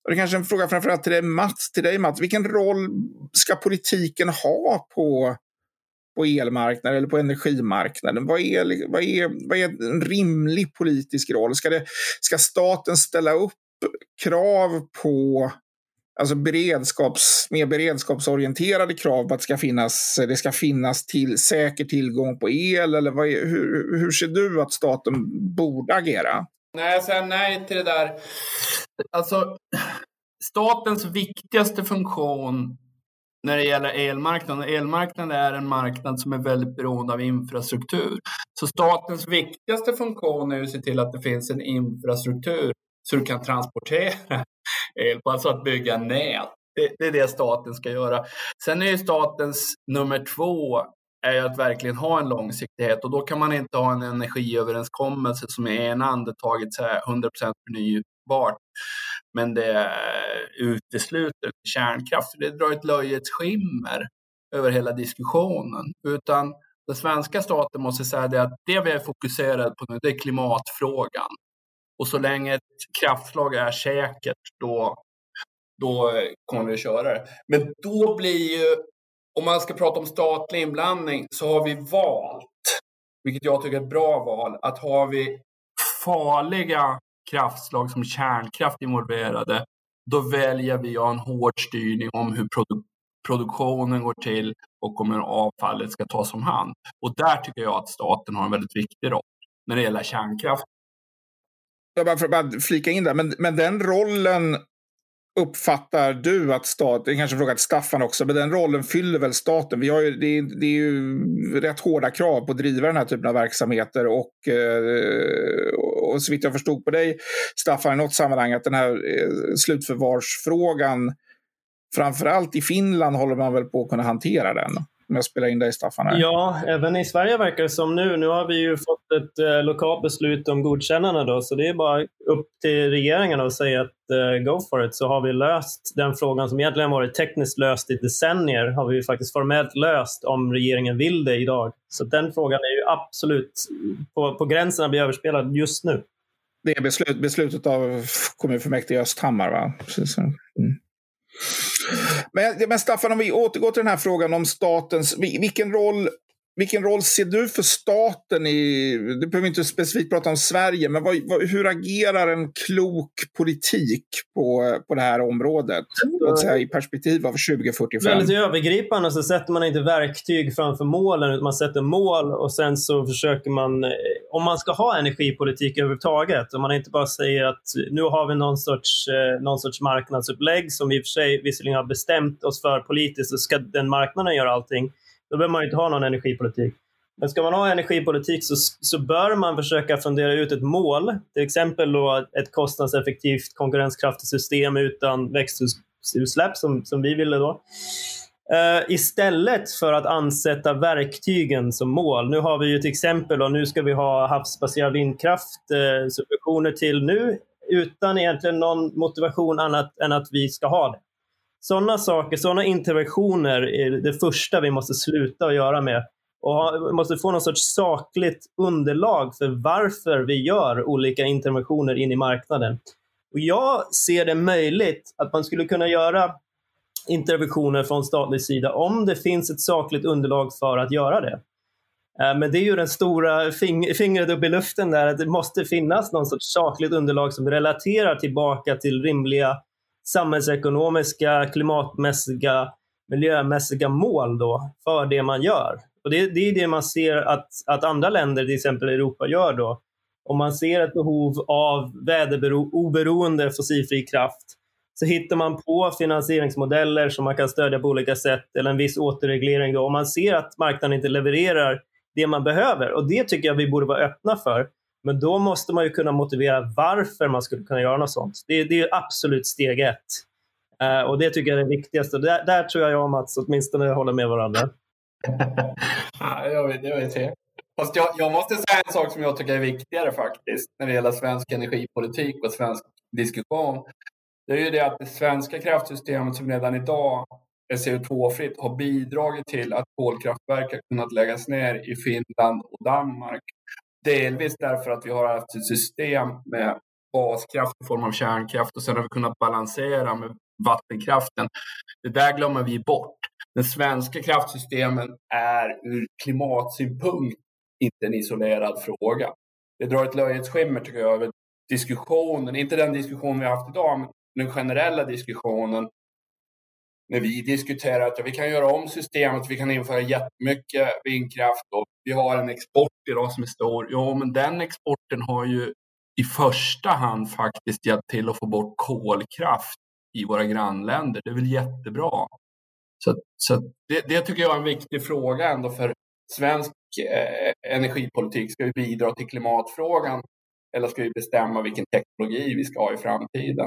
och det är kanske är en fråga framförallt till dig, Mats, till dig Mats. Vilken roll ska politiken ha på, på elmarknaden eller på energimarknaden? Vad är, vad, är, vad är en rimlig politisk roll? Ska, det, ska staten ställa upp krav på alltså beredskaps, mer beredskapsorienterade krav på att det ska finnas, det ska finnas till, säker tillgång på el? Eller vad är, hur, hur ser du att staten borde agera? Nej, jag säger nej till det där. Alltså, statens viktigaste funktion när det gäller elmarknaden. Elmarknaden är en marknad som är väldigt beroende av infrastruktur. Så statens viktigaste funktion är att se till att det finns en infrastruktur så du kan transportera el, alltså att bygga nät. Det, det är det staten ska göra. Sen är ju statens nummer två är att verkligen ha en långsiktighet och då kan man inte ha en energiöverenskommelse som i ena andetaget är 100% förnybart men det utesluter kärnkraft. Det drar ett löjets skimmer över hela diskussionen. Utan den svenska staten måste säga det att det vi är fokuserade på nu det är klimatfrågan. Och så länge ett kraftslag är säkert då, då kommer vi att köra det. Men då blir ju om man ska prata om statlig inblandning så har vi valt, vilket jag tycker är ett bra val, att har vi farliga kraftslag som kärnkraft involverade, då väljer vi att ha en hård styrning om hur produ produktionen går till och om hur avfallet ska tas om hand. Och där tycker jag att staten har en väldigt viktig roll när det gäller kärnkraft. Jag bara för att flika in där, men, men den rollen uppfattar du att staten, det är kanske fråga till Staffan också, men den rollen fyller väl staten? Vi har ju, det, är, det är ju rätt hårda krav på att driva den här typen av verksamheter och, eh, och så vitt jag förstod på dig, Staffan, i något sammanhang att den här eh, slutförvarsfrågan, framförallt i Finland håller man väl på att kunna hantera den? Om jag spelar in dig Staffan. Här. Ja, även i Sverige verkar det som nu. Nu har vi ju fått ett eh, lokalt beslut om godkännande då, så det är bara upp till regeringen att säga att eh, go for it, så har vi löst den frågan som egentligen varit tekniskt löst i decennier, har vi faktiskt formellt löst om regeringen vill det idag. Så den frågan är ju absolut på, på gränsen att bli överspelad just nu. Det är beslut, beslutet av kommunfullmäktige i Östhammar, va? Precis. Mm. Men, men Staffan, om vi återgår till den här frågan om statens... Vilken roll, vilken roll ser du för staten i... Du behöver inte specifikt prata om Sverige, men vad, vad, hur agerar en klok politik på, på det här området? Låt säga, I perspektiv av 2045. Väldigt övergripande så sätter man inte verktyg framför målen, utan man sätter mål och sen så försöker man... Om man ska ha energipolitik överhuvudtaget, om man inte bara säger att nu har vi någon sorts, eh, någon sorts marknadsupplägg som vi i och för sig visserligen har bestämt oss för politiskt, så ska den marknaden göra allting då behöver man inte ha någon energipolitik. Men ska man ha energipolitik så, så bör man försöka fundera ut ett mål. Till exempel då ett kostnadseffektivt konkurrenskraftigt system utan växthusutsläpp som, som vi ville då. Uh, istället för att ansätta verktygen som mål. Nu har vi ju till exempel och nu ska vi ha havsbaserad vindkraft, uh, subventioner till nu utan egentligen någon motivation annat än att vi ska ha det. Sådana saker, sådana interventioner är det första vi måste sluta att göra med. Och vi måste få någon sorts sakligt underlag för varför vi gör olika interventioner in i marknaden. Och jag ser det möjligt att man skulle kunna göra interventioner från statlig sida om det finns ett sakligt underlag för att göra det. Eh, men det är ju den stora fing fingret upp i luften där, att det måste finnas någon sorts sakligt underlag som relaterar tillbaka till rimliga samhällsekonomiska, klimatmässiga, miljömässiga mål då för det man gör. Och det, det är det man ser att, att andra länder, till exempel Europa, gör då. Om man ser ett behov av väderoberoende fossilfri kraft så hittar man på finansieringsmodeller som man kan stödja på olika sätt eller en viss återreglering. Då. Om man ser att marknaden inte levererar det man behöver. Och det tycker jag vi borde vara öppna för. Men då måste man ju kunna motivera varför man skulle kunna göra något sånt. Det, det är absolut steg ett. Uh, och det tycker jag är det viktigaste. Där, där tror jag och Mats åtminstone håller med varandra. ja, jag vet, jag vet. Fast jag, jag måste säga en sak som jag tycker är viktigare faktiskt när det gäller svensk energipolitik och svensk diskussion. Det är ju det att det svenska kraftsystemet som redan idag är CO2-fritt har bidragit till att kolkraftverk har kunnat läggas ner i Finland och Danmark. Delvis därför att vi har haft ett system med baskraft i form av kärnkraft och sen har vi kunnat balansera med vattenkraften. Det där glömmer vi bort. Den svenska kraftsystemen är ur klimatsynpunkt inte en isolerad fråga. Det drar ett löjets skimmer tycker jag över diskussionen, inte den diskussion vi har haft idag, men den generella diskussionen när vi diskuterar att vi kan göra om systemet, vi kan införa jättemycket vindkraft och vi har en export idag som är stor. Ja, men den exporten har ju i första hand faktiskt hjälpt till att få bort kolkraft i våra grannländer. Det är väl jättebra. Så, så det, det tycker jag är en viktig fråga ändå för svensk eh, energipolitik. Ska vi bidra till klimatfrågan eller ska vi bestämma vilken teknologi vi ska ha i framtiden?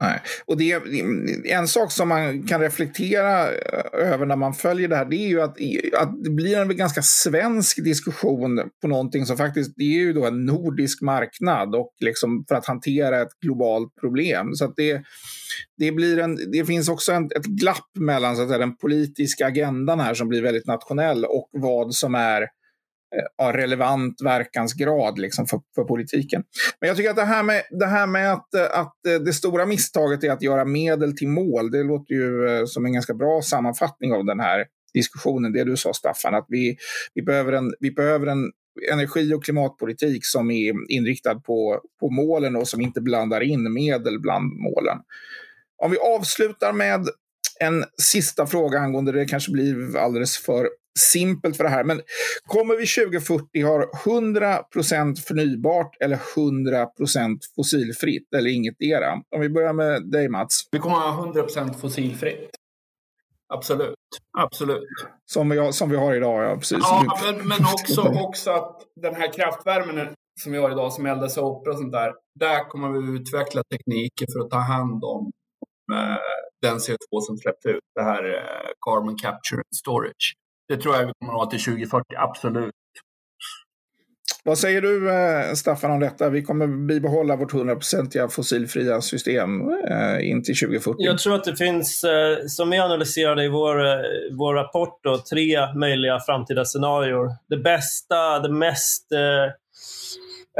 Nej. Och det är en sak som man kan reflektera eh, över när man följer det här, det är ju att, att det blir en ganska svensk diskussion på någonting som faktiskt, det är ju då en nordisk marknad och liksom för att hantera ett globalt problem. Så att det, det, blir en, det finns också en, ett glapp mellan så att säga, den politiska agendan här som blir väldigt nationell och vad som är Eh, ja, relevant verkansgrad liksom för, för politiken. Men jag tycker att det här med, det här med att, eh, att eh, det stora misstaget är att göra medel till mål, det låter ju som en ganska bra sammanfattning av den här diskussionen, det du sa Staffan, att vi, vi, behöver, en, vi behöver en energi och klimatpolitik som är inriktad på, på målen och som inte blandar in medel bland målen. Om vi avslutar med en sista fråga angående det kanske blir alldeles för simpelt för det här. Men kommer vi 2040 ha 100% förnybart eller 100% fossilfritt eller inget era? Om vi börjar med dig Mats. Vi kommer ha 100 fossilfritt. Absolut. Absolut. Som vi har, som vi har idag, ja. Precis. Ja, men, men också, också att den här kraftvärmen som vi har idag som eldas upp och sånt där. Där kommer vi utveckla tekniker för att ta hand om eh, den CO2 som släpps ut. Det här eh, carbon capture and storage. Det tror jag vi kommer att ha till 2040, absolut. Vad säger du, eh, Staffan, om detta? Vi kommer bibehålla vårt 100-procentiga fossilfria system eh, in till 2040. Jag tror att det finns, eh, som vi analyserade i vår, vår rapport, då, tre möjliga framtida scenarier. Det bästa, det mest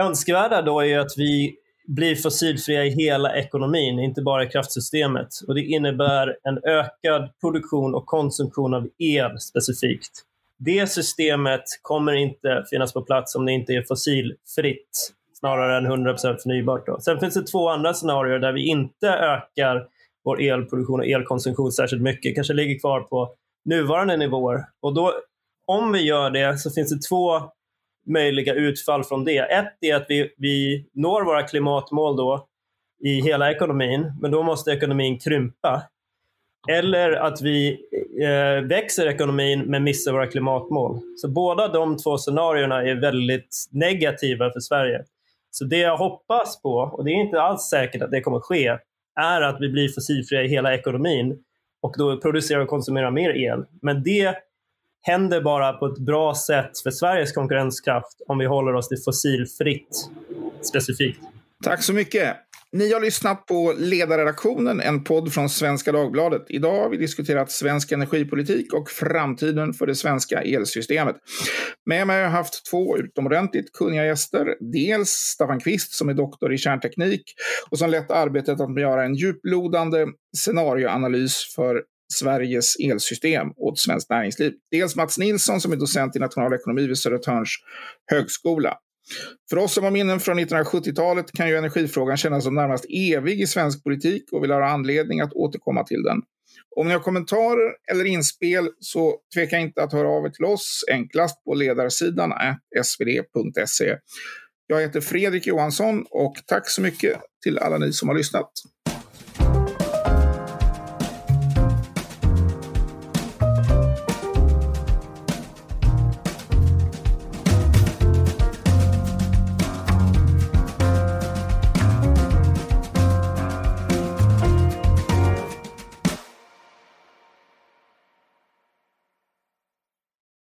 önskvärda då är att vi blir fossilfria i hela ekonomin, inte bara i kraftsystemet. Och Det innebär en ökad produktion och konsumtion av el specifikt. Det systemet kommer inte finnas på plats om det inte är fossilfritt, snarare än 100% förnybart. Då. Sen finns det två andra scenarier där vi inte ökar vår elproduktion och elkonsumtion särskilt mycket, kanske ligger kvar på nuvarande nivåer. Och då, om vi gör det så finns det två möjliga utfall från det. Ett är att vi, vi når våra klimatmål då i hela ekonomin, men då måste ekonomin krympa. Eller att vi eh, växer ekonomin men missar våra klimatmål. Så båda de två scenarierna är väldigt negativa för Sverige. Så det jag hoppas på, och det är inte alls säkert att det kommer ske, är att vi blir fossilfria i hela ekonomin och då producerar och konsumerar mer el. Men det händer bara på ett bra sätt för Sveriges konkurrenskraft om vi håller oss till fossilfritt specifikt. Tack så mycket. Ni har lyssnat på Ledarredaktionen, en podd från Svenska Dagbladet. Idag har vi diskuterat svensk energipolitik och framtiden för det svenska elsystemet. Med mig har jag haft två utomordentligt kunniga gäster. Dels Staffan Kvist som är doktor i kärnteknik och som lett arbetet att göra en djuplodande scenarioanalys för Sveriges elsystem åt svenskt näringsliv. Dels Mats Nilsson som är docent i nationalekonomi vid Södertörns högskola. För oss som har minnen från 1970-talet kan ju energifrågan kännas som närmast evig i svensk politik och vill ha anledning att återkomma till den. Om ni har kommentarer eller inspel så tveka inte att höra av er till oss, enklast på ledarsidan svd.se. Jag heter Fredrik Johansson och tack så mycket till alla ni som har lyssnat.